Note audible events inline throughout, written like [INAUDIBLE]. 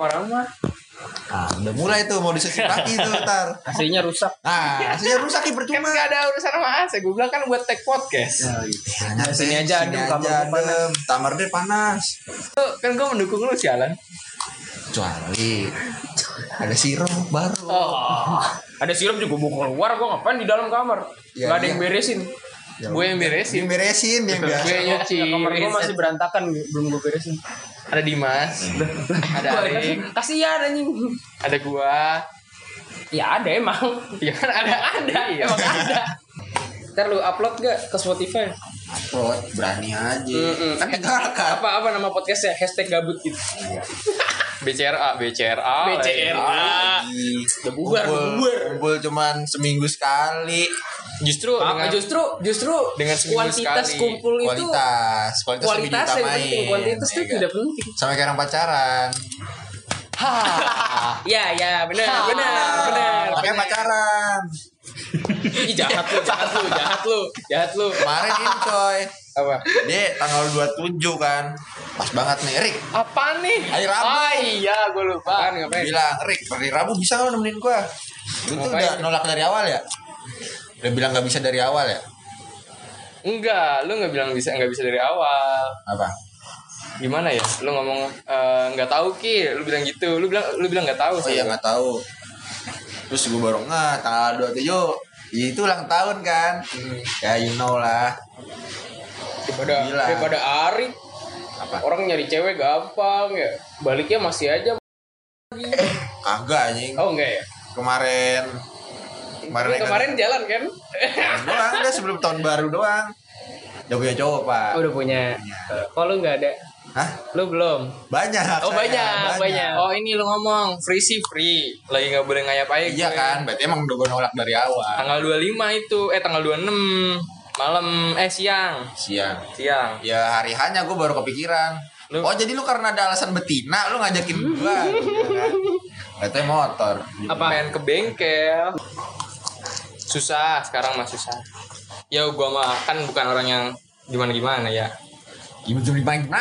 orang mah Nah, udah mulai tuh mau dicuci kaki tuh ntar. [LAUGHS] aslinya rusak Nah, hasilnya rusak ya Kan percuma. nggak ada urusan sama AC. Gue bilang kan buat take podcast. Nah, sini aja adem, kamar aja adem. Kamar dia panas. Tuh, kan gue mendukung lu sialan. Kecuali ada sirup baru. oh ada sirup juga mau keluar gue ngapain di dalam kamar Ya, nggak ada iya. yang beresin Gue yang beresin. beresin dia biasa. Gue yang nyuci. Ya, kamar gue masih berantakan belum gue beresin Ada Dimas. ada Arik. kasihan anjing Ada gua. ya ada emang Ya kan ada ada. Iya. emang ada ntar lu upload gak ke Spotify Upload, berani aja. Kan tinggalkan. apa apa nama podcastnya hashtag gabut gitu BCRA, BCRA. BCRA. Lagi. Udah bubar, bubar. Kumpul cuman seminggu sekali. Justru apa dengan justru justru dengan seminggu kuantitas sekali. kumpul itu Kualitas, kualitas, lebih kualitas yang penting kuantitas itu Ya kan? tidak penting Sama kayak orang pacaran. ya ya benar benar benar Makanya pacaran. Ih, jahat lu jahat lu jahat lu jahat lu Kemarin ini coy. apa Dia tanggal 27 kan. Pas banget nih, Rik. Apa nih? Hari Rabu. Ah iya, gue lupa. Apaan, ngapain Bilang, Rik, hari Rabu bisa nggak nemenin gua? Lu tuh Ngapain? udah nolak dari awal ya? Udah bilang nggak bisa dari awal ya? Enggak, lu nggak bilang bisa nggak bisa dari awal. Apa? Gimana ya? Lu ngomong eh, nggak tahu ki, lu bilang gitu. Lu bilang lu bilang nggak tahu. Oh iya nggak tahu. Terus gue baru nggak tanggal 27 ya itu ulang tahun kan? Ya you know lah. Daripada Gila. daripada Ari. Apa? Orang nyari cewek gampang ya. Baliknya masih aja. [COUGHS] Kagak anjing. Oh enggak ya? Kemarin. Kemarin Tapi kemarin jalan kan? Doang udah sebelum tahun baru doang. Udah punya cowok pak. Udah punya. Kok lu nggak ada Hah? lu belum banyak Oh, saya, banyak, banyak. Oh ini lu ngomong free sih free. Lagi nggak boleh ngayap aja. iya gue. kan berarti emang udah gue nolak dari awal Tanggal 25 itu, eh tanggal 26 malam, eh siang, siang siang. ya hari hanya gue baru kepikiran Lu- oh jadi lu karena ada alasan betina lu ngajakin gue gitu kan katanya motor Apa? Main ke bengkel. Susah, sekarang mah susah. Ya gua mah kan bukan orang yang gimana gimana ya. Gimana gimana gimana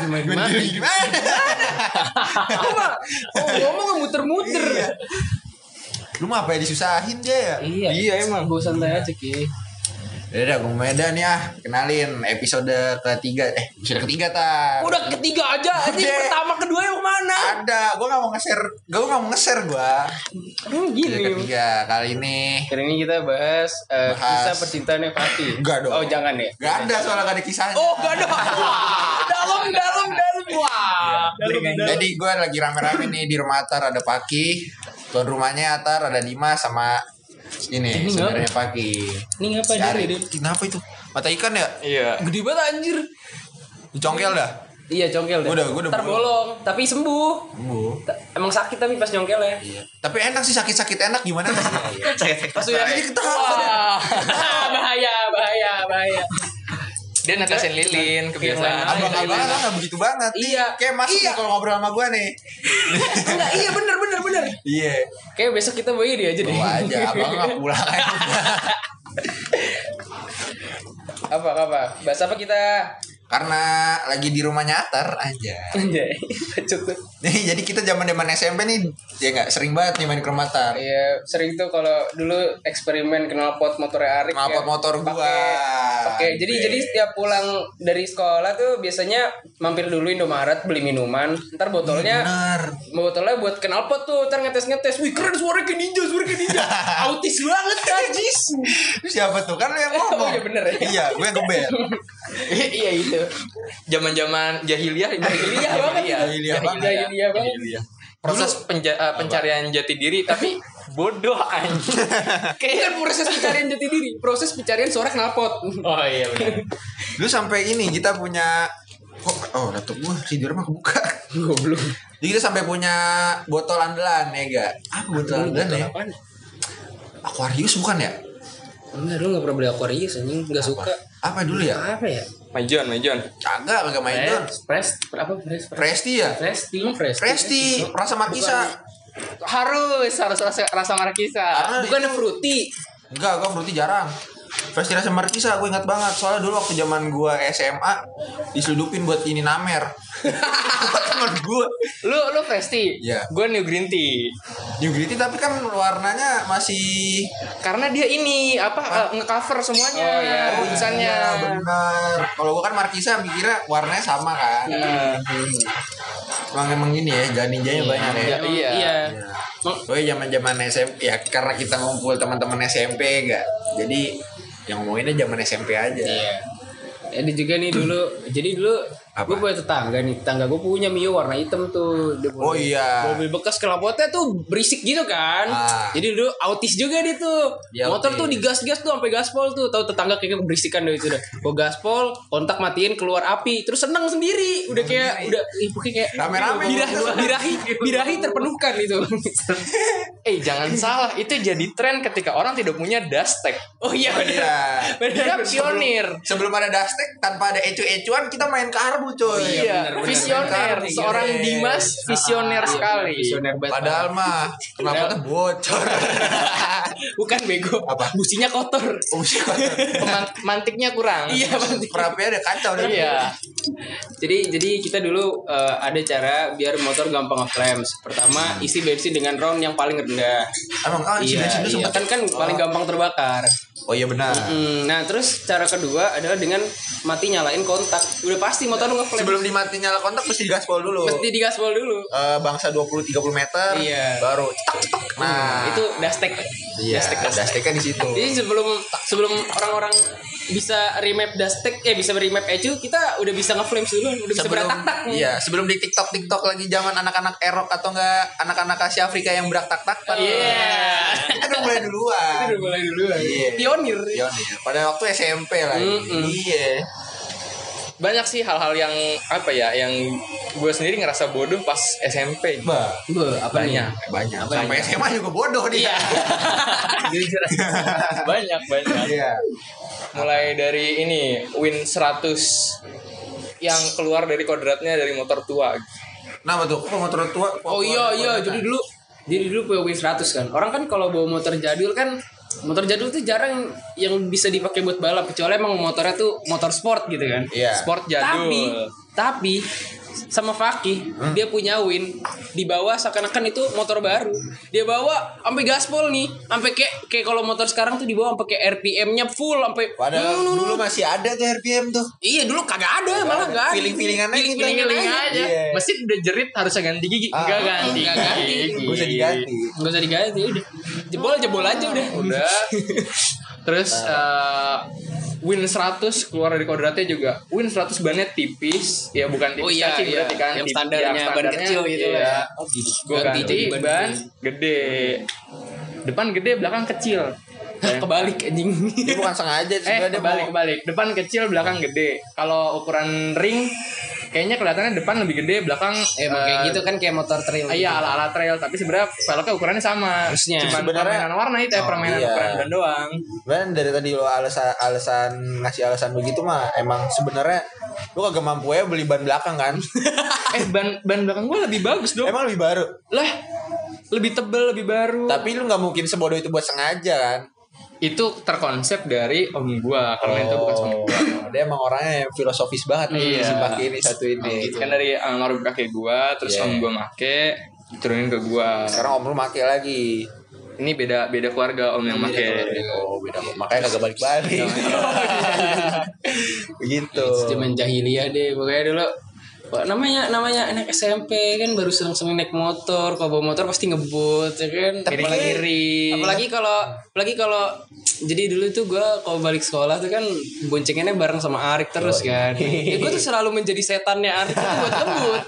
Gimana gimana? gimana oh ngomong nggak muter-muter Iya. lu mah apa ya disusahin dia ya iya Iya, emang. gue santai aja ki Ya udah, gue Medan ya. Kenalin episode ketiga. Eh, episode ketiga ta. udah ketiga aja Udah. pertama kedua yang mana Ada. Gue gak mau nge-share. Gue gak mau nge-share gue. hmm, Episode gini ketiga kali ini. Kali ini kita bahas, eh, Bahas. kisah percintaannya Fatih. Enggak dong. Oh jangan ya. Gak ada soalnya gak ada kisahnya. Oh gak ada. Wah, dalam dalam dalam wah. Dalam dalam. Jadi gue lagi rame-rame nih di rumah Atar ada Paki. Tuan rumahnya Atar ada Dimas sama ini, Ini saudaranya Paki. Ini ngapa Cari. Kenapa itu? Mata ikan ya? Iya. Gede banget anjir. Dicongkel dah. Iya congkel deh. Gua udah- gua udah Ntar bolong. bolong. Tapi sembuh. Bu. Ta- Emang sakit tapi pas nyongkel ya. Iya. Tapi enak sih sakit-sakit enak gimana? [LAUGHS] Pas udah Ini ketawa. Wah. [LAUGHS] bahaya, bahaya, bahaya. Dia netesin lilin kebiasaan. Abang-abang kan gak begitu banget. Iya. Kayak masuk Iya. kalau ngobrol sama gue nih. Enggak, iya bener bener bener. Iya. Kayak besok kita bawa dia aja deh. Bawa aja, abang nggak [LAUGHS] pulang aja. apa apa? Bahas apa kita? Karena lagi di rumahnya Atar aja. Anjay, bacot. Nih, jadi kita zaman zaman SMP nih, ya nggak sering banget nih main ke rumah Atar. Iya, sering tuh kalau dulu eksperimen kenal pot motornya Arik. Knalpot ya. motor gua. Oke, jadi jadi setiap pulang dari sekolah tuh biasanya mampir dulu Indomaret beli minuman, ntar botolnya Bener. botolnya buat kenal pot tuh, ntar ngetes ngetes, wih keren suara kayak ninja, suara kayak ninja, [LAUGHS] autis banget najis. Siapa tuh? Kan lu yang [LAUGHS] ngomong. Oh, iya bener ya. Iya, gue gebel. [LAUGHS] iya itu, Zaman-zaman jahiliyah ini. jahiliyah banget, Jahiliyah banget. jahiliyah banget. Proses penja- eh, pencarian jati diri tapi bodoh anjing. [LAUGHS] Kayak kan proses pencarian jati diri, proses pencarian suara knalpot. Oh iya benar. [LAUGHS] Lu sampai ini kita punya kok oh laptop gua tidur mah kebuka. Goblok. Jadi kita sampai punya botol andalan ya gak? Apa botol andalan ya? Aquarius bukan ya? Enggak, lu gak pernah beli Aquarius anjing, gak suka. Apa dulu ya? Apa ya? Majon, Majon. Kagak, kagak main don. Prest, apa Prest? Presti ya? Presti, emang Presti. Presti, rasa markisa. Harus, harus rasa rasa markisa. Itu- fruity. Enggak, gua fruity jarang. Presti rasa markisa gue ingat banget. Soalnya dulu waktu zaman gua SMA diseludupin buat ini namer. Teman gue Lu lu Vesti. Iya. Gue New Green Tea. New Gritty tapi kan warnanya masih Karena dia ini apa eh, ngecover semuanya Oh, iya. bungkusannya. Iya, benar kalau gue kan Markisa mikirnya warnanya sama kan Iya. emang emang gini ya janin-janin banyak ya Iya. iya Iya. Emang- Oh iya zaman-zaman SMP ya karena kita ngumpul teman-teman SMP enggak. Jadi yang ngomonginnya zaman SMP aja. Iya. Ini juga nih dulu. Jadi dulu? Gue punya tetangga nih. Tetangga gue punya Mio warna hitam tuh. Dia Oh mobil- iya. Mobil bekas knalpotnya tuh berisik gitu kan. Ah. Jadi dulu autis juga dia tuh. Dia Motor autis. tuh digas-gas tuh sampai gaspol tuh. Tahu tetangga kayak berisikan dari itu udah. Gue gaspol, kontak matiin keluar api, terus seneng sendiri. Udah kayak udah ih pokoknya kayak Rame-rame birahi, gitu. birahi, birahi terpenuhkan itu. [LAUGHS] Eh jangan salah, itu jadi tren ketika orang tidak punya dustek. oh iya Oh, iya. Dia pionir. Sebelum ada Dastek tanpa ada ecu-ecuan kita main karbu coy. Iya, benar, benar. visioner. benar. Seorang Iya. Dimas visioner Iya, sekali. Visioner banget. Padahal mah kenapa bocor. [LAUGHS] bukan bego. Apa? Businya kotor. Peman- mantiknya kurang. Iya, Bang. Perapian udah kacau deh. Iya. Jadi jadi kita dulu eh, ada cara biar motor gampang ngeflames. Pertama isi bensin dengan ron yang paling rendah. Emang kan isi iya, bensin tuh iya. kan kan paling gampang terbakar. Oh iya benar. Hmm, nah terus cara kedua adalah dengan mati nyalain kontak. Udah pasti motor lu ngeflames. Sebelum dimati nyala kontak mesti digaspol dulu. mesti digaspol dulu. Eh, bangsa 20 30 meter Iya. baru cetak cetak. Nah, itu dastek. iya, Dastek dastek. dasteknya di situ. Jadi sebelum sebelum orang-orang bisa remap dastek eh bisa remap ecu kita udah bisa ngeflames dulu udah bisa sebelum berak-tak-tak iya sebelum di TikTok TikTok lagi zaman anak-anak erok atau enggak anak-anak Asia Afrika yang berak tak tak Iya. itu udah mulai duluan Itu udah mulai duluan. Iya. Pionir. Pionir. pada waktu SMP lah Mm-mm. iya Banyak sih hal-hal yang apa ya, yang gue sendiri ngerasa bodoh pas SMP. bah Be, apa nih? Banyak. banyak Apa sampai nih? SMA juga bodoh dia [LAUGHS] Jujur aja. banyak banyak. iya Mulai dari ini Win 100 yang keluar dari kodratnya dari motor tua. nah betul kok motor tua kok Oh iya iya, jadi dulu jadi dulu punya Win 100 kan. Orang kan kalau bawa motor jadul kan motor jadul tuh jarang yang bisa dipakai buat balap kecuali emang motornya tuh motor sport gitu kan. iya Sport jadul. Tapi tapi sama Fakih dia punya Win di bawah seakan-akan itu motor baru dia bawa sampai gaspol nih sampai kayak kayak kalau motor sekarang tuh dibawa sampai kayak RPM-nya full sampai padahal Hmm, dulu masih ada tuh RPM tuh iya dulu kagak ada malah enggak ada Feeling-feelingan aja Feeling- kita. feelingan Feeling aja aja. Iya. Mesin udah jerit harusnya ganti gigi. Ah, Enggak ganti. enggak ganti. gigi. Gak usah diganti nggak usah diganti udah jebol jebol aja udah Udah. [LAUGHS] Terus eh, Win 100 keluar dari kodratnya juga. Win 100 bannya tipis, ya bukan tipis Oh iya, kaki iya. berarti kan. Yang standarnya ban standarnya, kecil gitu iya. ya. Gue Ganti ganti, jadi ban ban gede. gede. Depan gede, belakang kecil. [LAUGHS] kebalik anjing ini bukan sengaja Eh, dia kebalik, mau kebalik. Depan kecil, belakang gede. Kalau ukuran ring, kayaknya kelihatannya depan lebih gede, belakang emang kayak eh, gitu kan kayak motor trail Iya gitu. ala-ala trail tapi sebenarnya velgnya ukurannya sama. Harusnya. Cuma Sebenarnya- permainan warna itu ya Oh, permainan iya. ukuran ban doang. Kan dari tadi lo alasan alasan ngasih alasan begitu mah emang sebenarnya lu kagak mampu ya beli ban belakang kan? [LAUGHS] eh ban ban belakang gue lebih bagus dong. emang lebih baru. Lah lebih tebel lebih baru. Tapi lu nggak mungkin sebodoh itu buat sengaja kan? Itu terkonsep dari om gua kalau itu bukan sama gua. Oh, dia emang orangnya yang filosofis banget nih Iya. si pakai ini satu ini. Kan dari almarhum kakek gua terus Iya. om gua make turunin ke gua. Sekarang om lu make lagi. Ini beda beda keluarga om yang make. Oh, beda. Makanya kagak balik-balik. [LAUGHS] Begitu. zaman jahiliyah deh pokoknya dulu Wah, namanya namanya anak SMP kan baru seneng-seneng naik motor kalau bawa motor pasti ngebut ya kan Kiri-kiri. apalagi kalau apalagi kalau jadi dulu tuh gue kalau balik sekolah tuh kan boncengannya bareng sama Arik terus kan ya gue tuh selalu menjadi setannya Arik tuh buat ngebut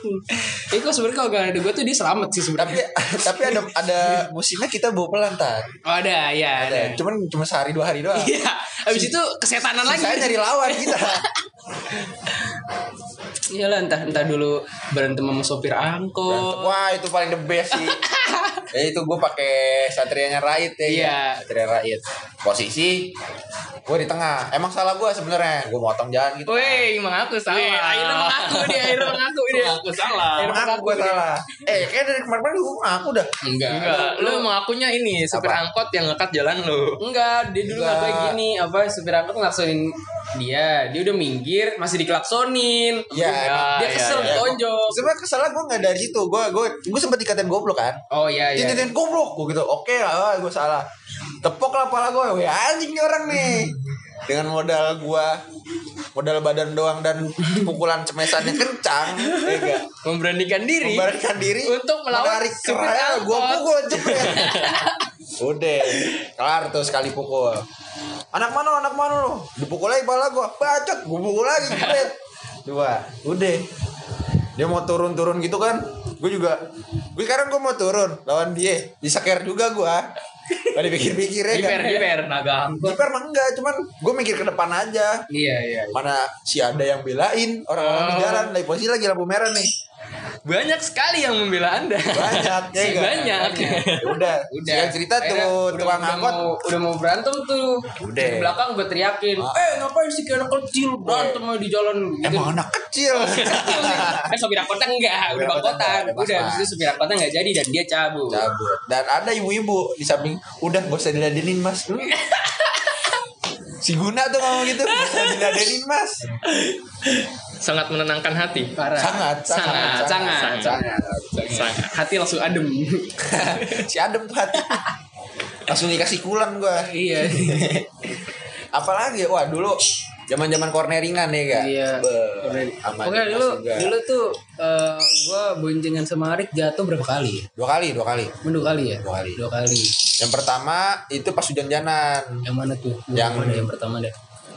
jadi kok sebenarnya kalau gak ada gue tuh dia selamat sih tapi sebenarnya tapi ada ada musimnya kita bawa pelan tar. oh, ada ya ada Ada. Cuman cuma sehari dua hari doang. iya habis itu kesetanan lagi Saya nyari lawan kita. [LAUGHS] Iyalah entah entah dulu berantem sama sopir angkot Wah itu paling the best sih. [LAUGHS] ya itu gue pakai satrianya Rait ya. Iya. Satria Rait. Posisi gue di tengah. Emang salah gue sebenarnya. Gue motong jalan gitu. Woi, mengaku salah. Wih, akhirnya mengaku dia, akhirnya mengaku dia. Mengaku salah. Akhirnya Emang gue salah. Eh kayak dari kemarin-kemarin gue ngaku dah. Enggak. Enggak, lu mengakunya ini supir Apa? angkot yang ngekat jalan lu. Enggak, dia dulu Enggak. ngakuin gini, apa supir angkot ngaksonin dia dia udah minggir masih dikelaksonin Iya, dia iya, kesel iya. tonjok Sebenarnya kesalnya gue nggak dari situ. Gue gue gue sempet dikatain goblok kan. oh iya iya Tintin goblok gue gitu. Oke lah, gue salah. Tepok lah pala gue. Ya anjing nih orang nih. Dengan modal gue modal badan doang dan pukulan cemesannya kencang, ya gak? memberanikan diri Membalikkan diri Untuk melawan menarik supir gue pukul jepret. Udah, kelar tuh sekali pukul. Anak mana anak mana lo? Dipukul lagi pala gue, bacot, gue pukul lagi jepret. Dua, udah. Dia mau turun-turun gitu kan, gue juga. Gue sekarang gue mau turun lawan dia, diseker juga gue. Gak dipikir-pikir ya kan. jiper naga Jiper mah enggak, cuman gue mikir ke depan aja. iya iya Mana si ada yang belain orang-orang di Oh. jalan, lagi posisi lagi lampu merah nih. Banyak sekali yang membela Anda. banyak ya Si enggak? banyak. Ya udah udah. udah cerita Akhirnya tuh udah, tukang udah angkot. mau, udah mau berantem tuh. Udah. di belakang gue teriakin Ah. eh ngapain sih kayak anak kecil? Berantem di jalan. Gitu. Emang anak kecil. Kan [LAUGHS] sopir angkotnya enggak. Udah bangkotan. udah habis itu sopir angkotnya enggak jadi dan dia cabut. Cabut. Dan ada ibu-ibu di samping. Udah gak usah diladenin mas. [LAUGHS] Si Guna tuh ngomong gitu. Gak usah diladenin mas Sangat menenangkan hati. parah sangat sangat sangat sangat, sangat, Sangat. hati langsung adem [LAUGHS] si adem tuh hati langsung dikasih kulan gua iya [LAUGHS] apalagi wah dulu zaman zaman corneringan ya gak iya Oke dulu juga. dulu tuh eh, gua boncengan sama Arik jatuh berapa kali? ya? dua kali dua kali Dua kali ya? Dua kali. Dua kali. yang pertama itu pas hujan-hujanan Yang mana tuh? Yang- deh, yang pertama deh.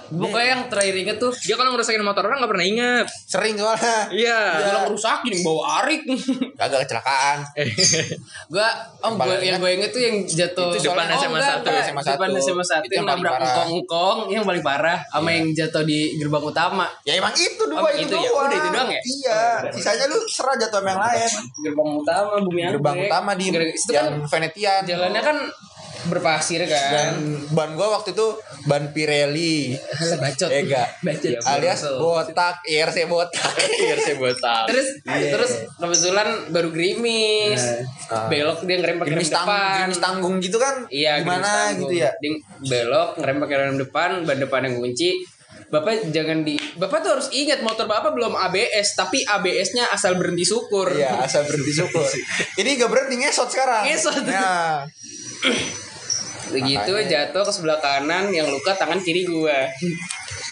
Pokoknya yang terakhir inget tuh Dia kalau ngerusakin motor orang nggak pernah ingat. sering soalnya Iya. Gua ngerusakin yang bawa Arik. kagak kecelakaan [LAUGHS] gua oh Yang gua paling yang gue inget tuh yang jatuh Itu depan SMA satu. SMA depan satu. SMA satu yang nabrak engkong-engkong yang paling parah sama yang jatuh di gerbang utama Ya emang itu dua itu, ya? Udah itu doang ya? Iya. Sisanya lu serah jatuh sama yang lain. gerbang utama bumi Gerbang utama di itu kan Venetian. jalannya kan berpasir dan kan ban gua waktu itu ban Pirelli. Bacot Ega. bacot Alias botak, IRC botak. [LAUGHS] Buat tahu. terus Iya. terus kebetulan baru gerimis Ah. belok dia ngerem pakai rem tanggung, depan gerimis tanggung gitu kan? iya Gimana gitu ya? dia belok ngerem pakai rem depan ban depan yang kunci Bapak jangan di Bapak tuh harus ingat motor Bapak belum ABS tapi ABS-nya asal berhenti syukur. Iya, asal berhenti syukur. [LAUGHS] Ini gak berhenti ngesot sekarang. Ngesot. Ya. [LAUGHS] Begitu Makanya. jatuh ke sebelah kanan yang luka tangan kiri gua.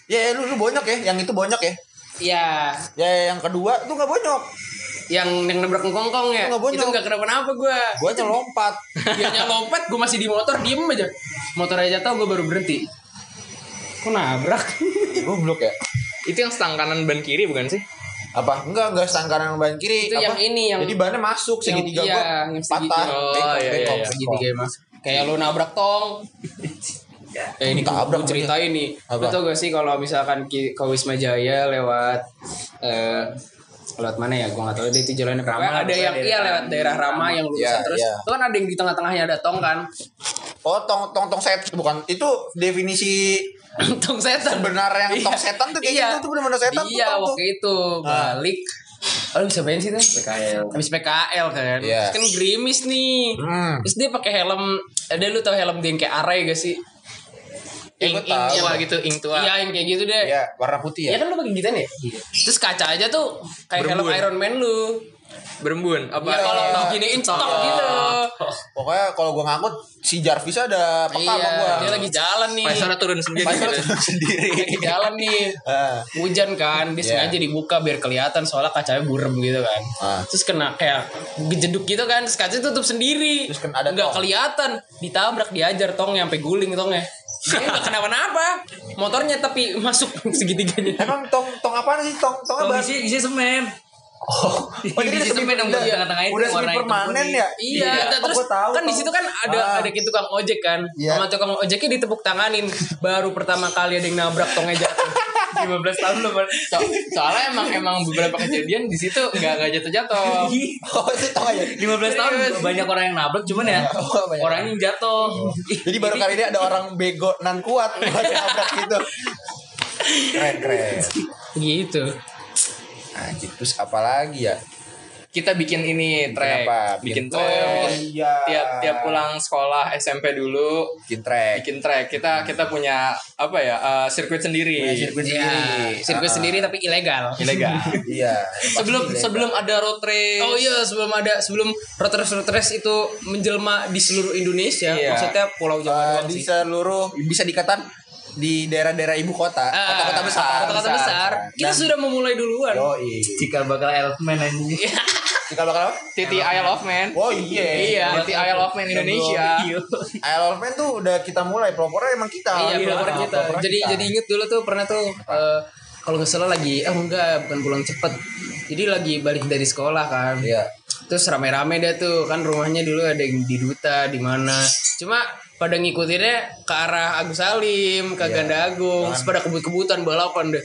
Ya, ya, lu, lu bonyok ya, yang itu bonyok ya. Iya, Ya, yang kedua tuh gak bonyok. yang yang nabrak ngkongkong ya. Itu nggak bonyok. Itu nggak kenapa-napa gua. Gua aja lompat. [LAUGHS] Dianya lompat, gue masih di motor, diem aja. Motor aja tau gue baru berhenti. Kok nabrak? [LAUGHS] Goblok ya. Itu yang stang kanan ban kiri bukan sih? Apa? Enggak, enggak stang kanan ban kiri. Itu Apa? yang ini, yang- Jadi bannya masuk segitiga iya, gua yang segitiga. patah. Oh, Bengkok, iya, bengkok, iya, iya. Segitiga mas. Kayak lu nabrak tong. [LAUGHS] Eh ini Tabrak gue ceritain nih. Apa? Lu tau gak sih kalau misalkan ke Wisma Jaya lewat eh lewat mana ya? Gue gak tahu deh itu jalannya. Rama, ada yang iya lewat daerah Rama yang lurus Iya, terus. iya. Itu kan ada yang di tengah-tengahnya ada tong kan. Oh, tong tong tong set bukan itu definisi [COUGHS] tong setan. sebenarnya yang tong Iya. setan tuh kayak Iya. gitu tuh benar-benar setan Iya tong waktu itu Ah. balik. Oh bisa main sih tuh? PKL. Habis PKL kan. Iya. Terus kan gerimis nih. Hmm. Terus dia pakai helm. Ada lu tau helm dia yang kayak arai gak sih? Iya, Ing gua ing tua gitu, ing tua. Iya yang kayak gitu deh. Iya, warna putih Iya ya. kan lu pakai gituan ya? Terus kaca aja tuh kayak helm. Iron Man lu. Berembun apa? Iya kalau iya. diginiin cetok gitu. Pokoknya kalau gua ngangkut si Jarvis ada peka sama Iya, gua. dia lagi jalan nih. Paisarnya turun sendiri. Paisal gitu. turun [LAUGHS] sendiri. Lagi jalan nih. Ah. Hujan kan, dia Iya. sengaja dibuka biar kelihatan soalnya kacanya burem gitu kan. Ah. Terus kena kayak gejeduk gitu kan, terus kacanya tutup sendiri. Terus kena ada nggak tong. kelihatan, ditabrak diajar tong sampai guling tongnya. Dia nggak kenapa-napa. Motornya tapi masuk [LAUGHS] segitiganya. Emang tong tong apa sih tong tong Kalau apa? isi isi semen. Oh, [LAUGHS] oh jadi yang udah, di tengah-tengah itu udah warna permanen ya? Iya, Oh, terus gua tahu kan di situ kan ada Ah. ada gitu tukang ojek kan. Iya. Sama tukang ojeknya ditepuk tanganin. Baru pertama kali ada yang nabrak tongnya jatuh. [LAUGHS] 15 tahun loh. So, soalnya emang emang beberapa kejadian di situ nggak nggak jatuh-jatuh. [LAUGHS] Oh, itu tong aja. 15 tahun banyak orang yang nabrak cuman ya Oh, orangnya yang jatuh. Jadi baru kali ini ada orang bego nan kuat buat nabrak gitu. Keren keren. Gitu. Nah, terus apa lagi ya? kita bikin ini track, apa? bikin, Bikin- track, Oh, iya. tiap tiap pulang sekolah SMP dulu bikin track bikin track. Kita kita punya apa ya eh, sirkuit sendiri. Punya sirkuit Iya, sendiri sirkuit Ah, sendiri tapi ilegal. Ilegal. [LAUGHS] iya [LAUGHS] sebelum Pasti sebelum ada road race. Oh iya sebelum ada sebelum road race road race itu menjelma di seluruh Indonesia, Iya. maksudnya Pulau Jawa doang di sih. seluruh bisa dikatakan di daerah-daerah ibu kota Ah, kota-kota besar Kota-kota besar. Kita Dan- sudah memulai duluan. Yoi. Cikal bakal Elfman anjing. Jika bakal apa? Titi Isle of Man. Oh iya. Iya, Titi Isle of Man Indonesia. Isle of Man tuh udah kita mulai propornya emang kita. Iya, pelopor kita. Pelopornya Jadi kita. jadi inget dulu tuh pernah tuh eh, kalau nggak salah lagi, oh enggak, bukan pulang cepet. Jadi lagi balik dari sekolah kan. Iya. Terus rame-rame dia tuh kan rumahnya dulu ada yang di Duta di mana. Cuma pada ngikutinnya ke arah Agus Salim, ke Ganda Agung, terus pada kebut-kebutan balapan deh.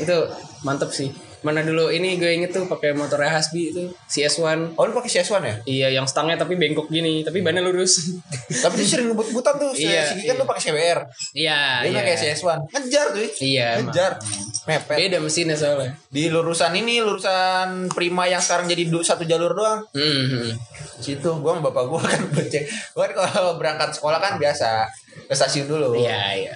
Itu mantep sih. Mana dulu ini gue inget tuh pakai motornya Hasbi itu CS1. Oh lu pakai CS1 ya? Iya, yang stangnya tapi bengkok gini, tapi bannya lurus. [LAUGHS] Tapi dia sering ngebut-butan tuh. Si Iya, si Kiki kan iya. tuh pakai CBR. Iya, Dia iya. pakai CS1. Ngejar tuh. Iya. Ngejar. Mepet. Beda mesinnya soalnya. Di lurusan ini lurusan Prima yang sekarang jadi satu jalur doang. Hmm, hmm. Situ gua sama bapak gua kan [LAUGHS] becek. Gua kan kalau berangkat sekolah kan biasa ke stasiun dulu. Iya, iya.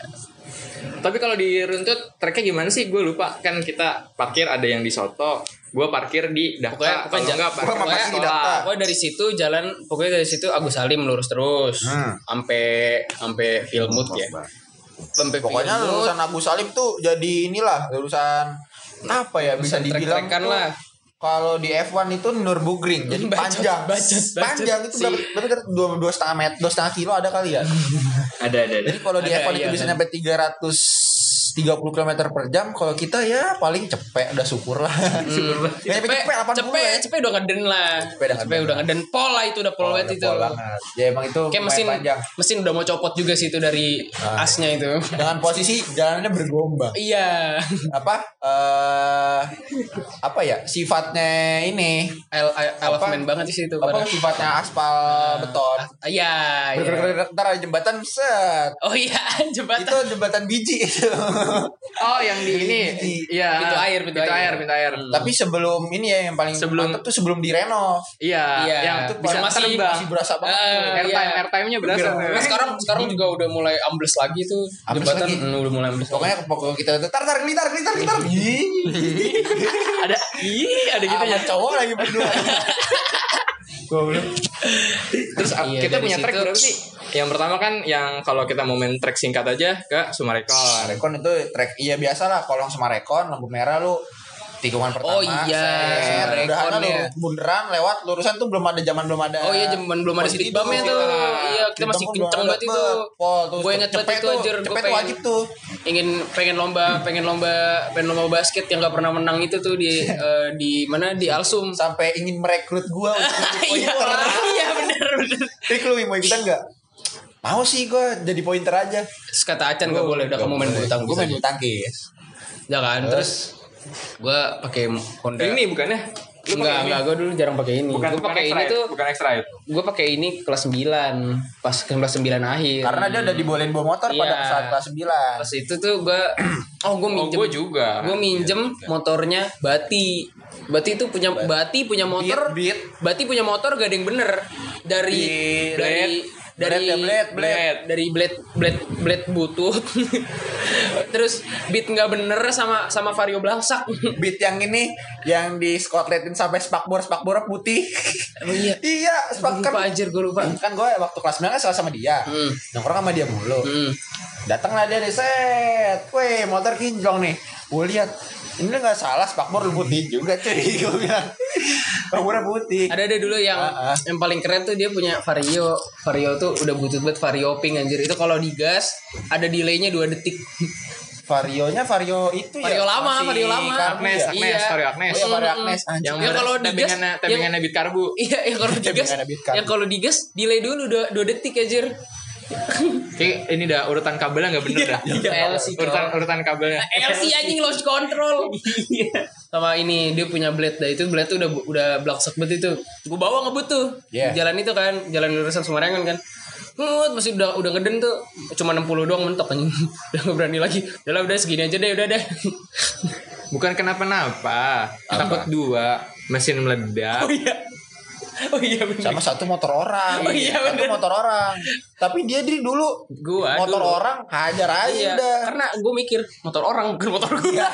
Tapi kalau di runtut tracknya gimana sih? Gue lupa. Kan kita parkir ada yang di Soto. Gue parkir di Daka. Pokoknya- Kalau pokoknya enggak parkir di. Daka. Pokoknya dari situ jalan, pokoknya dari situ Agus Salim lurus terus, Hmm. sampai sampai Filmut ya. Sampai Pokoknya Filmut, lulusan Abu Salim tuh jadi inilah lulusan apa ya bisa dibilang tuh, lah. Kalau di F1 itu Nürburgring jadi Bacot, panjang, bacot, bacot panjang itu? Berapa kira dua dua setengah meter, dua setengah kilo ada kali ya. [LAUGHS] Ada ada ada. Jadi kalau di Ada, F1 itu iya, bisa kan. sampai 330 km per jam, kalau kita ya paling cepet, udah syukur lah. Nyampe cepet, cepet, 80 cepet, ya. cepet udah ngeden lah. Cepet udah Cepet udah ngeden. Pol lah itu udah pol banget itu. pol banget. Ya emang itu Kayak mesin panjang. mesin udah mau copot juga sih itu dari Ah. asnya itu. Dengan posisi jalannya bergelombang. Iya. apa eh apa ya sifatnya ini El elemen banget sih itu. apa sifatnya aspal beton Iya, iya. Bergerak-gerak, ntar ada jembatan set Oh iya, [LAUGHS] jembatan. itu jembatan biji itu [LAUGHS] Oh yang di ini. Iya. Pintu air, pintu pintu air. air, pintu air. tapi sebelum ini ya yang paling Sebelum- tuh sebelum direnov Iya. Iya. Yang itu bisa masih- terbang. masih berasa banget tuh. Airtime, iya. airtime-nya berasa. Nah, sekarang sekarang juga udah mulai ambles lagi tuh Ambles jembatan lagi? Hmm, udah mulai ambles. pokoknya pokoknya kita tuh tar tar glitar glitar glitar [LAUGHS] ada ih ada gitu ya. cowok lagi berdua [LAUGHS] Terus ap- Iya, kita punya track berapa sih? Yang pertama kan yang kalau kita mau main track singkat aja ke Sumarekon. Rekon itu track iya biasa lah kolong sama rekon lampu merah lu tikungan pertama Oh iya, rekon udah ada ya. bunderan lewat lurusan tuh belum ada zaman belum ada Oh iya, zaman belum ada bumpnya itu. tuh. Ah, Iya, kita masih kenceng banget itu. Gue inget banget itu anjir, gue pengen wajib tuh ingin pengen lomba pengen lomba pengen lomba basket yang gak pernah menang itu tuh di [LAUGHS] eh, di mana di Alsum. sampai ingin merekrut jadi [LAUGHS] Iya, [LAUGHS] iya bener bener. Rick lu mau ikutan gak? Mau sih gua jadi pointer aja Terus kata Acan gak boleh, udah kamu main bulu tangkis. Gue main bulu tangkis Ya kan, terus gue pakai Honda. Ini bukannya? Lu enggak, enggak, gue dulu jarang pakai ini. Bukan gue pakai ini tuh bukan extra itu. gue pakai ini kelas 9 pas kelas 9 akhir Karena dia udah dibolehin bawa motor pada Iya. saat kelas 9 pas itu tuh gue [CLEARS THROAT] oh gue Oh, minjem gue juga. gue minjem motornya Bati Bati itu punya Bati punya motor Beat, beat. Bati punya motor gak ada yang bener dari Beat, dari dari ya, blade, blade. dari blade blade blade butut. [LAUGHS] Terus beat nggak bener sama sama vario belangsak [LAUGHS] Beat yang ini Yang di Scotlandin sampai spakbor Spakbornya putih. Oh iya. [LAUGHS] Iya gue spak lupa kan anjir gue lupa. Kan gue waktu kelas 9 kan salah sama dia. Hmm. Nongkrong sama dia mulu. Hmm. Datanglah dia nih set. Weh motor kinjong nih. Gue lihat ini nggak salah spakbor putih juga cuy. Gue bilang spakbornya putih ada ada dulu yang Ah, ah. yang paling keren tuh dia punya vario vario tuh udah butut banget vario pink anjir itu kalau digas ada delaynya 2 detik varionya vario itu Vario ya lama, masih vario lama. karbu Agnes, ya? Agnes, Iya. Vario Agnes. Oh iya vario. Agnes anjing. Yang Ya, kalau digas- tabingannya tabingannya bit karbu. [LAUGHS] iya ya kalau digas bikin ada beat card. ya kalau digas delay dulu 2 2 detik anjir Kayak ini dah urutan kabelnya nggak bener dah. LC Urutan urutan kabelnya. LC anjing lost control. Sama ini dia punya blade dah. Itu blade tuh udah udah blacksek banget itu. Gue bawa ngebut tuh. Yeah. jalan itu kan jalan lurusan Sumarengan kan. Ngut, masih udah udah ngeden tuh. Cuma 60 doang mentok anjing. [LAUGHS] Udah gak berani lagi. Udah lah udah segini aja deh udah deh. Bukan kenapa-napa. Takut dua. mesin meledak. Oh iya. [LAUGHS] Oh iya benar. sama satu motor orang Oh iya, satu bener. motor orang tapi dia dari dulu Gua motor dulu. orang hajar aja Iya, udah karena gue mikir motor orang bukan motor gue. [LAUGHS]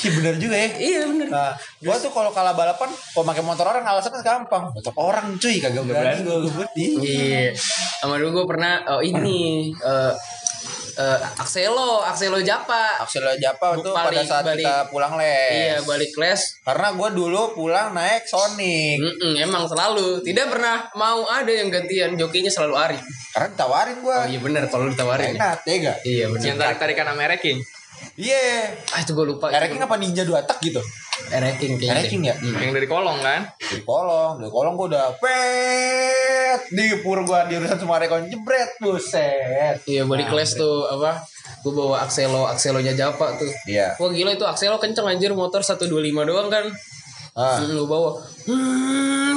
Iya bener juga ya iya bener. Nah, gua tuh kalau kalah balapan, kalau pakai motor orang alasannya gampang. Motor orang cuy, kagak berani di. Iya. Sama dulu gue pernah oh ini eh eh, Axelo, Axelo Japa. Axel Japa tuh Balik- pada saat balik. kita pulang les. Iya, balik les. Karena gua dulu pulang naik Sonic. Mm-mm, emang selalu tidak pernah mau ada yang gantian jokinya selalu Ari. Karena ditawarin gua. Oh iya bener kalau ditawarin. ya. Enak, tega. Iya bener. yang tarik tarikan sama Ereking Iya. Ah itu gue lupa. Ereking apa ninja dua tak gitu? Ereking kayaknya. Ereking ya? Hmm. yang dari kolong kan Di kolong, di kolong gua udah pet di pur gua di urusan semua rekon jebret buset. Iya balik Nah, les tuh apa? Gue bawa Axelo, Axelonya Japa tuh. Iya. Wah gila itu Axelo kenceng anjir motor 125 doang kan. Ah. Gue bawa. Hmm,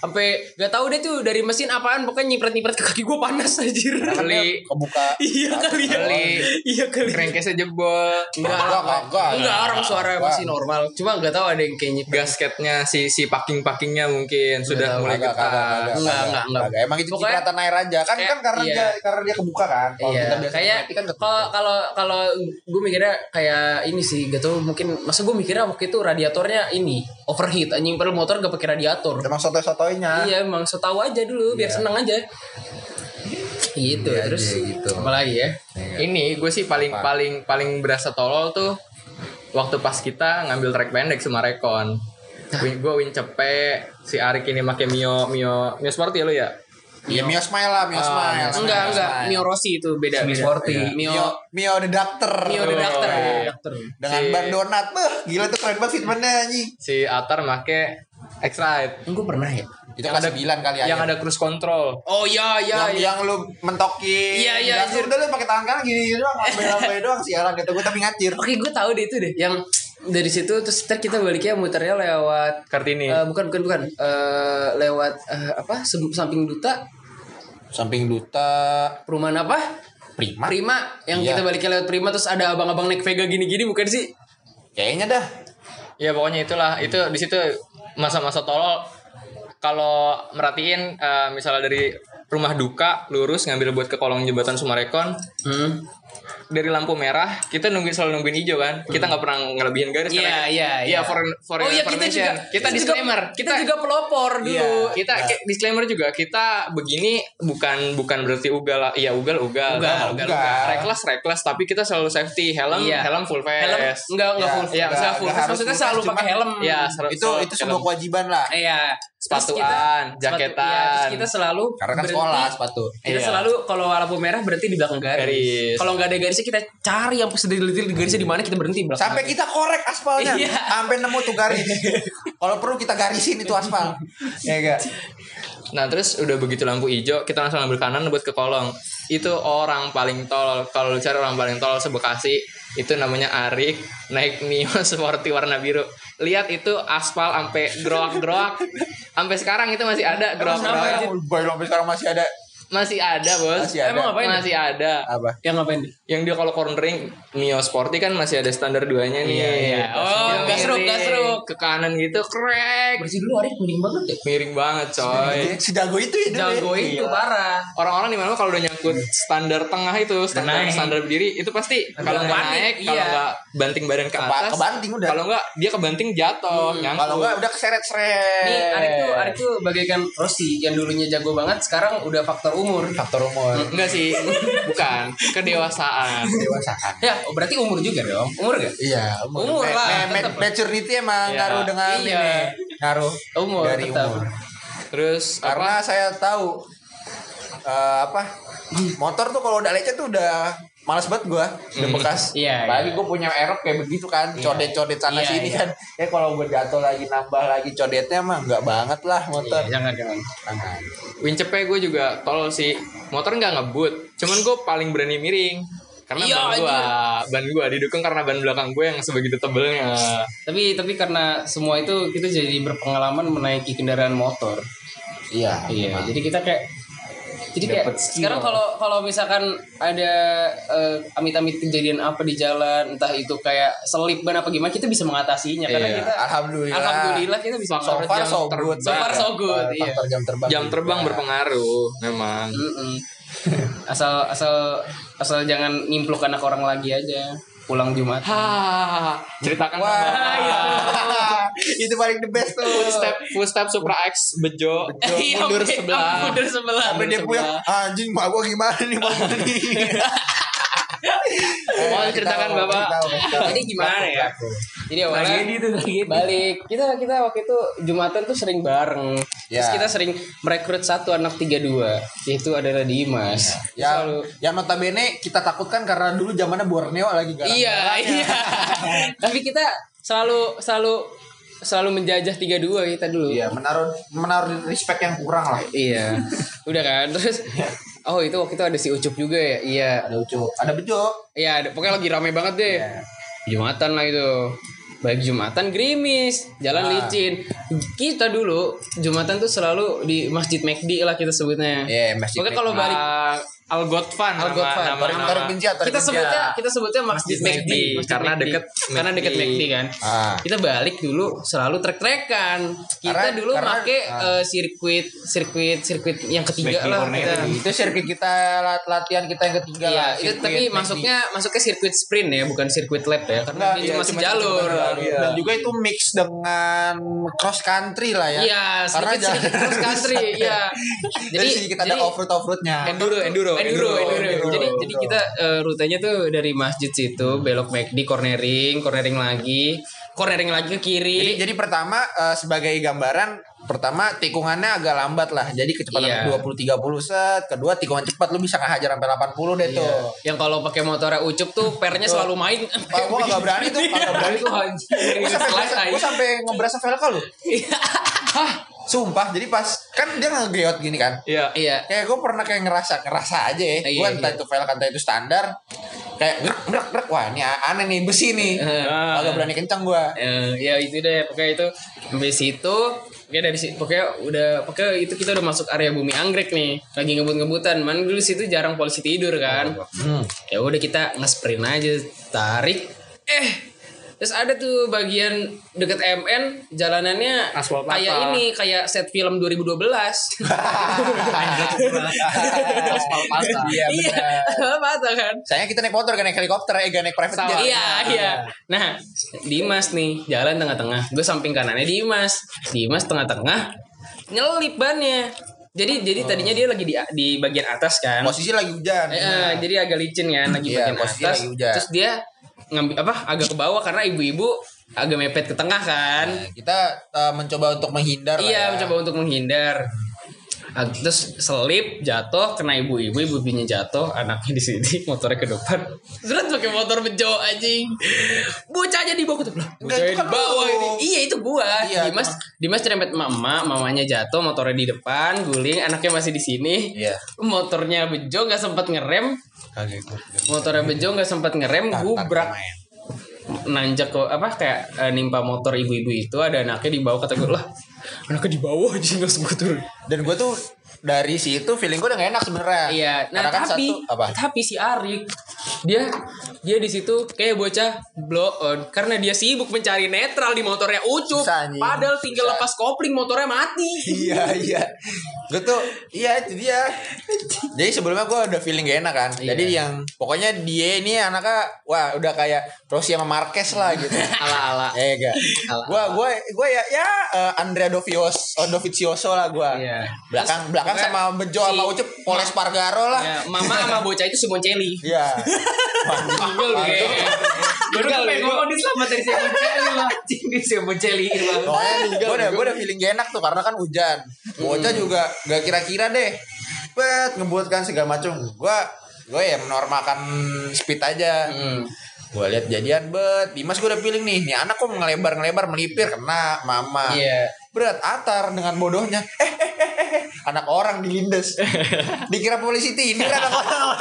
sampai gak tahu deh tuh dari mesin apaan pokoknya nyipret-nyipret ke kaki gue panas anjir. Kali. kebuka iya kali ya. Kali. Iya kali. crankcase jebol Enggak, Enggak, enggak, orang suara masih normal. Cuma nggak tahu ada yang kayak nyipret. gasketnya si si packing packingnya mungkin sudah mulai kagak, Enggak, enggak, enggak. Emang itu cipratan air aja kan kan karena iya. dia karena dia kebuka kan. Kalau Iya, kita kayak kan kalau kalau kalau gue mikirnya kayak ini sih, gak tau mungkin masa gue mikirnya waktu itu radiatornya ini overheat anjing padahal motor gak pakai radiator. emang sotoy-sotoynya. Iya emang so tau aja dulu biar seneng aja. Gitu Iya terus aja gitu. apa lagi ya? ini gue sih paling Apa? paling paling berasa tolol tuh waktu pas kita ngambil trek pendek sama Rekon Win, gue win cepet si Arik ini pakai Mio Mio Mio Sporty ya lo ya Iya Mio Smile lah, Mio Ah, Smile. Mio Smile, Enggak enggak Smile. Mio Rossi itu beda. Semi beda. sporty. Iya. Mio Mio Mio the Doctor. Mio the Doctor, Iya. the Doctor. Dengan Si- ban donat, beh, gila tuh keren banget fitmentnya anjing. si Atar make X-Ride Gue pernah ya. Itu kan ada 9 kali yang aja. ada cruise control Oh iya iya yang, iya. yang lu mentokin Iya, iya, anjir. udah lu pakai tangan kanan gini doang lambai-lambai [LAUGHS] doang sialan kata gue tapi ngacir Oke gue tahu deh itu deh yang dari situ terus ntar kita baliknya muternya lewat Kartini Eh, bukan bukan bukan Eh, lewat eh, apa samping duta samping duta. Perumahan apa? Prima. Prima. Yang Iya. kita baliknya lewat Prima terus ada abang-abang naik Vega gini-gini bukan sih? Kayaknya dah. Ya pokoknya itulah. Itu di situ masa-masa tolol. Kalau merhatiin eh, misalnya dari rumah duka lurus ngambil buat ke kolong jembatan Sumarekon. Hmm. Dari lampu merah kita nungguin selalu nungguin hijau kan? Kita nggak pernah ngelebihin garis Iya karena- iya iya for for oh iya kita juga kita disclaimer juga, kita juga pelopor dulu. Iya. kita Nah. kayak disclaimer juga kita begini bukan bukan berarti ugal lah. Iya ugal ugal. Ugal, ugal, ugal. reckless reckless tapi kita selalu safety. Helm Iya. helm full face. Helm enggak enggak Ya, full Iya, enggak- maksudnya full enggak face, maksudnya selalu face, pakai helm. ya itu ser- itu sebuah kewajiban lah. Iya Sepatuan, kita- sepatu- jaketan. iya, terus kita selalu karena kan berhenti. sekolah sepatu Kita Iya. selalu kalau lampu merah berhenti di belakang garis. Garis. Kalau nggak ada garisnya kita cari yang sedetail di garisnya di mana kita berhenti belakang. sampai kita korek aspalnya Iya. sampai nemu tuh garis [LAUGHS] kalau perlu kita garisin itu aspal ya enggak Nah terus udah begitu lampu hijau kita langsung ambil kanan buat ke kolong. Itu orang paling tol kalau lu cari orang paling tol sebekasi itu namanya Arik naik Mio [LAUGHS] Sporty warna biru. Lihat itu aspal sampai groak-groak. Sampai sekarang itu masih ada groak-groak. Sampai sekarang masih ada Masih ada, Bos. Masih ada. Emang ngapain? Masih ada. apa Yang ngapain? Yang dia kalau cornering Mio Sporty kan masih ada standar duanya nih. Iya, iya. Oh, gasruk, gasruk. Ke kanan gitu, krek. Bersih dulu Arif miring banget ya. Miring banget, coy. si jago itu ya dia. Jago itu Gila. parah. orang-orang di mana kalau udah nyangkut standar tengah itu standar naik. standar berdiri itu pasti kalau nggak naik kalau iya. nggak banting badan ke atas kebanting udah. kalau nggak dia kebanting jatuh nyangkut kalau enggak udah keseret-seret Nih Arif tuh Arif tuh bagaikan Rossi yang dulunya jago banget sekarang udah faktor umur. faktor umur enggak sih bukan kedewasaan dewasaan Ya, oh, berarti umur juga dong. Umur gak? Iya, Umur lah, Me- me- tetep. maturity emang Iya. ngaruh dengan Iya. ini. Ngaruh Umur, dari tetap. umur. terus Karena apa saya tahu eh, apa motor tuh kalau udah lecet tuh udah males banget gua udah bekas [LAUGHS] Iya, lagi iya. gue punya erok kayak begitu kan codet-codet sana Iya, sini iya. kan ya kalau gue jatuh lagi nambah lagi codetnya mah nggak banget lah motor Iya, jangan jangan. Jangan. wincepe gue juga tolol sih motor nggak ngebut cuman gue paling berani miring karena Iya, ban gue ban gue didukung karena ban belakang gue yang sebegitu tebelnya Tapi tapi karena semua itu kita jadi berpengalaman menaiki kendaraan motor. iya Iya, jadi kita kayak Jadi kayak sekarang kalau kalau misalkan ada eh, amit-amit kejadian apa di jalan, entah itu kayak selip ban apa gimana, kita bisa mengatasinya karena Iya. kita Alhamdulillah. alhamdulillah kita bisa So far so good. So far so good, iya. Jam terbang. Jam terbang juga. berpengaruh memang. Mm-mm. asal asal asal jangan nimpluk anak orang lagi aja pulang Jumat. Ha, ceritakan Wah, [LAUGHS] itu paling the best tuh. footstep footstep Supra X bejo, [LAUGHS] Iya, mundur sebelah. [LAUGHS] Mundur sebelah. Sampai dia sebelah. anjing mak gua gimana nih mau nih. Mau ceritakan, Bapak. Jadi gimana ya? Jadi awalnya balik kita kita waktu itu jumatan tuh sering bareng terus Ya. kita sering merekrut satu anak 32 yaitu adalah Dimas. Dia Yang selalu yang notabene kita takutkan karena dulu zamannya Borneo lagi garang. iya iya. [LAUGHS] Tapi kita selalu selalu selalu menjajah 32 kita dulu. Iya, menaruh menaruh respect yang kurang lah. iya. Udah kan? Terus oh itu waktu itu ada si Ucup juga ya? Iya. Ada ucup, ada bejo. iya ada- pokoknya lagi rame banget deh. Jumatan lah itu baik jumatan gerimis jalan Ah. licin. Kita dulu jumatan tuh selalu di masjid McD lah kita sebutnya. Iya, masjid Pokoknya kalau balik Al Godfan Al Godfan, nama, nama, binciat, tarik kita sebutnya kita sebutnya masjid McD Masjid karena McD. deket karena deket McD. McD kan Ah. kita balik dulu selalu trek-trekan kita Karena- dulu karena- make ah. eh, sirkuit sirkuit sirkuit yang ketiga McD lah kita Itu sirkuit kita lat- latihan kita yang ketiga Iya, lah. itu tapi McD. masuknya masuknya sirkuit sprint ya, bukan sirkuit lap ya, karena Enggak, dia iya, cuma cuma sejalur. jalur. Iya. Dan juga itu mix dengan cross country lah ya. Iya, Karena sedikit sedikit cross country, iya. Jadi sedikit ada off road off roadnya. enduro enduro enduro, enduro. enduro, Jadi enduro. jadi kita eh, rutenya tuh dari masjid situ belok McD cornering, cornering lagi, cornering lagi ke kiri. Jadi, jadi pertama eh, sebagai gambaran pertama tikungannya agak lambat lah. Jadi kecepatan Iya. 20 30 set, kedua tikungan cepat lu bisa ngehajar sampai 80 deh tuh. Iya. Yang kalau pakai motornya ucup tuh pernya selalu main. Pak, gua gak [LAUGHS] berani tuh, kagak berani tuh. Gua sampai berasa, gua sampai ngeberasa velka lu. Hah, sumpah. Jadi pas kan dia ngegeot gini kan. iya Iya. Kayak gue pernah kayak ngerasa ngerasa aja ya. Iya, Gue entah iya. itu velka entah itu standar. Kayak gerak gerak gerak wah ini aneh nih besi nih. Agak berani kencang gua. Eh, ya itu deh pokoknya itu sampai situ pokoknya dari situ pokoknya udah pokoknya itu kita udah masuk area bumi anggrek nih lagi ngebut-ngebutan man dulu situ jarang polisi tidur kan Hmm. ya udah kita nge-sprint aja tarik eh terus ada tuh bagian deket MN jalanannya Aspal kayak ini kayak set film 2012 Aspal patah. Iya iya benar. patah kan Sayangnya kita naik motor gak naik helikopter eh gak naik private jet. Iya, iya. Nah, Dimas nih jalan tengah-tengah. Gue samping kanannya Dimas. Dimas tengah-tengah. Nyelip bannya. Jadi jadi tadinya dia lagi di di bagian atas kan. Posisi lagi hujan. Eh, eh, jadi agak licin kan lagi Iya, bagian posisi atas. lagi hujan. Terus dia ngambil apa? Agak ke bawah karena ibu-ibu agak mepet ke tengah kan. Nah, kita eh, mencoba untuk menghindar Iya, ya. mencoba untuk menghindar. Ah, Terus selip jatuh kena ibu-ibu, ibu-ibunya jatuh, anaknya di sini, [LAUGHS] motornya ke depan. Terus pakai motor bejo anjing. Bocahnya di bawah tuh. Bocahnya di bawah itu gua. Iya, Dimas Dimas cerempet emak, mamanya jatuh, motornya di depan, guling, anaknya masih di sini. Iya. Motornya bejo nggak sempat ngerem, ikut. motornya bejo nggak sempat ngerem, gubrak nanjak ke apa kayak eh, nimpa motor ibu-ibu itu ada anaknya di bawah kata gue lah anaknya di bawah aja nggak sempat turun Dan gue tuh dari situ feeling gue udah gak enak sebenarnya. iya nah Karena kan tapi satu apa? tapi si Arik dia dia di situ kayak bocah blow on karena dia sibuk mencari netral di motornya ucup anjing. padahal tinggal Bisa. lepas kopling motornya mati iya iya gue tuh iya itu dia jadi sebelumnya gue udah feeling gak enak kan Iya. jadi yang pokoknya dia ini anaknya wah udah kayak Rossi sama Marquez lah gitu [LAUGHS] ala ala eh gak gue gue gue ya ya eh, Andrea Dovios Dovizioso lah gue Iya. belakang belakang pokoknya sama Bejo sama si- Ucup Pol Espargaro lah ya, mama sama bocah itu Simoncelli iya Tinggal gue Gue udah pengen ngomong dia selamat dari lah. Anjing di Simon Celly lah. Pokoknya gue udah gue udah feeling gak enak tuh karena kan hujan. Bocah juga gak kira-kira deh. Bet ngebuatkan segala macam. Gue gue ya menormalkan speed aja. Hmm. Gue lihat jadian bet. Dimas gue udah feeling nih. Nih anak kok ngelebar ngelebar melipir kena mama. Iya. Berat atar dengan bodohnya. Eh, eh, eh, anak orang dilindes. [LAUGHS] Dikira polisi tindir anak orang.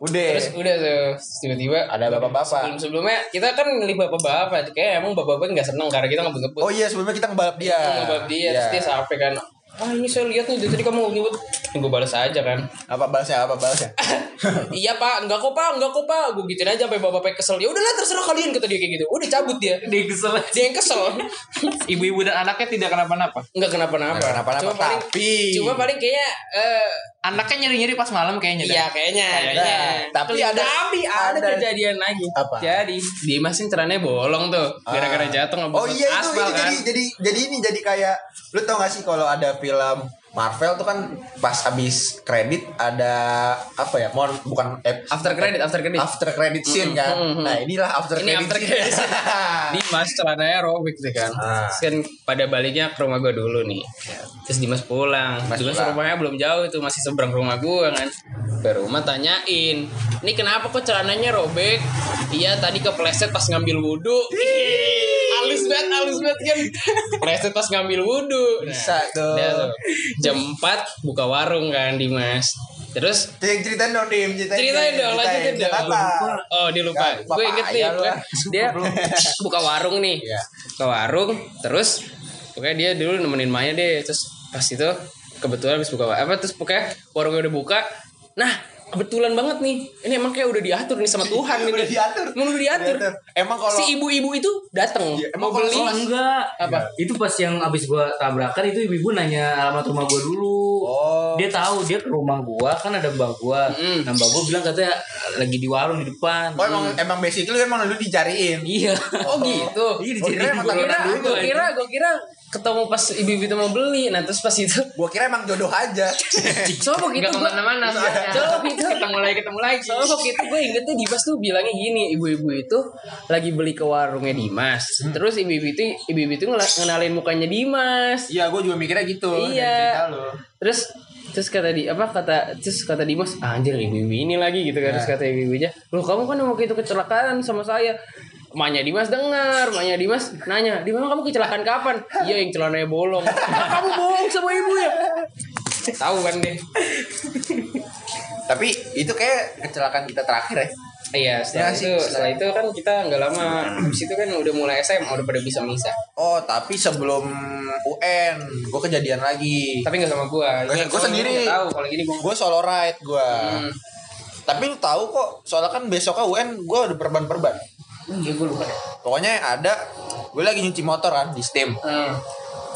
Udah. Terus udah tuh tiba-tiba Ada bapak-bapak. Sebelum sebelumnya kita kan milih bapak-bapak, kayak emang bapak-bapak nggak seneng karena kita ngebut-ngebut. Oh iya sebelumnya kita ngebalap dia. ngebalap dia, Iya. terus dia sampai kan, ah ini saya lihat nih dari tadi kamu ngebut gue balas aja kan Apa balasnya? Apa balasnya? [LAUGHS] iya pak enggak kok pak enggak kok pak gue gituin aja sampai bapak kesel ya udahlah terserah kalian kata dia kayak gitu udah cabut dia Dia kesel. dia yang kesel [LAUGHS] Ibu-ibu dan anaknya tidak kenapa-napa. enggak kenapa-napa kenapa-napa, cuma paling tapi- cuma paling kayaknya eh, Anaknya nyeri-nyeri pas malam kayaknya. iya kayaknya Kayaknya. Iya. Tapi ada- tapi ada, ada- kejadian lagi Apa? jadi Dimas ini celananya bolong tuh gara-gara Ah. jatuh ngebut Oh iya itu, aspal itu kan jadi jadi jadi ini jadi kayak lu tau gak sih kalau ada film Marvel tuh kan pas habis kredit ada apa ya? Mohon bukan eh, after credit after credit after credit scene kan. mm, mm. Nah, inilah after Ini credit after scene. credit scene. [LAUGHS] Dimas celananya robek tuh kan Ah. Terus kan pada baliknya ke rumah gue dulu nih terus Dimas pulang Dimas Dimas pulang. rumahnya belum jauh itu masih seberang rumah gue kan ke rumah tanyain ini kenapa kok celananya robek iya tadi kepleset pas ngambil wudhu halus banget halus banget kan pleset pas ngambil wudhu Nah, Bisa tuh. udah tuh. jam 4 buka warung kan Dimas terus ceritain dong, Dim. Ceritain, Ceritain dong, lanjutin dong. Oh dia lupa. Ya, Gue inget nih. lu, Dia, buka warung nih. Iya. Ke warung. Terus pokoknya dia dulu nemenin Maya deh. Terus pas itu kebetulan habis buka apa terus pokoknya warungnya udah buka. Nah kebetulan banget nih. Ini emang kayak udah diatur nih sama Tuhan nih. Udah diatur. Emang udah diatur. Diatur. Emang kalau si ibu-ibu itu datang Iya, mau emang kalau beli. Oh enggak. Apa? Itu pas yang abis gua tabrakan itu ibu-ibu nanya alamat rumah gua dulu. Oh. Dia tahu dia ke rumah gua kan ada mbak gua. Mm. Nah mbak gua bilang katanya lagi di warung di depan. Oh emang emang basically emang lu dicariin. Iya. Oh gitu. Iya Oh, dijadiin emang gua Kira, dulu, gue kira, gue kira ketemu pas ibu-ibu itu mau beli. Nah terus pas itu Gua kira emang jodoh aja. [LAUGHS] Soalnya waktu itu Nggak gua- ke mana-mana soalnya. Soalnya waktu itu ketemu lagi ketemu lagi. Soalnya waktu itu gue ingetnya Dimas tuh bilangnya gini Ibu-ibu itu lagi beli ke warungnya Dimas Terus ibu-ibu itu Ibu-ibu itu ngenalin mukanya Dimas Iya, gua juga mikirnya gitu. Iya. Terus Terus kata di apa kata terus kata Dimas anjir ibu-ibu ini lagi gitu kan terus kata ibu-ibunya loh kamu kan waktu itu kecelakaan sama saya Emaknya Dimas dengar, emaknya Dimas nanya, di mana kamu kecelakaan kapan? Iya yang celananya bolong. Ah, kamu bohong sama ibu ya? Tahu kan deh. Tapi itu kayak kecelakaan kita terakhir ya. Iya, setelah Ya sih, itu, setelah itu kan kita nggak lama habis itu kan udah mulai SMA udah pada bisa misa. Oh, tapi sebelum UN, gue kejadian lagi. Tapi nggak sama Ini gua kalau sendiri. Tahu kalau gini gua. Gue solo ride gue. Hmm. Tapi lu tahu kok, soalnya kan besoknya UN gue udah perban-perban. Iya gua lupa. Pokoknya ada, gue lagi nyuci motor kan di Steam. Hmm.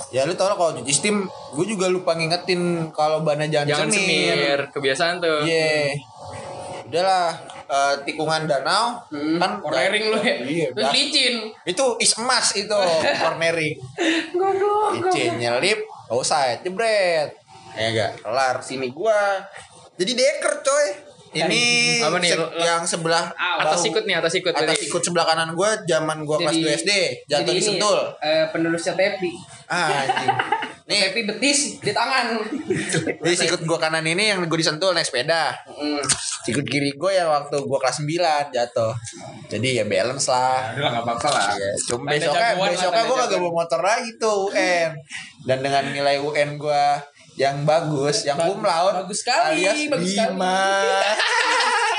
Ya lu tau lah kalau nyuci Steam, gue juga lupa ngingetin kalau bannya jangan, Jangan semir. semir, kebiasaan tuh. Iya. Udahlah, eh, tikungan danau Hmm. kan Cornering lu ya. Iya, Terus licin. itu is emas itu [LAUGHS] cornering Goblok. licin nyelip offside jebret ya enggak kelar sini gua jadi deker coy ini Apa nih, yang sebelah Atas bahu- ikut nih, atas ikut. atas ikut sebelah kanan gua zaman gua kelas 2 SD jatuh jadi di ini, sentul eh, penerusnya Tepi. ah [LAUGHS] nih Tepi betis di tangan. [LAUGHS] jadi sikut gua kanan ini yang gua disentul naik sepeda Hmm. sikut kiri gua yang waktu gua kelas 9 jatuh jadi ya balance lah Udah nggak apa-apa lah. Iya, cuma besoknya besoknya gue kagak jagoan. bawa motor lagi tuh UN dan dengan nilai UN gue yang bagus, yang ba umlaut. Bagus sekali, alias bagus Bima. sekali. [LAUGHS]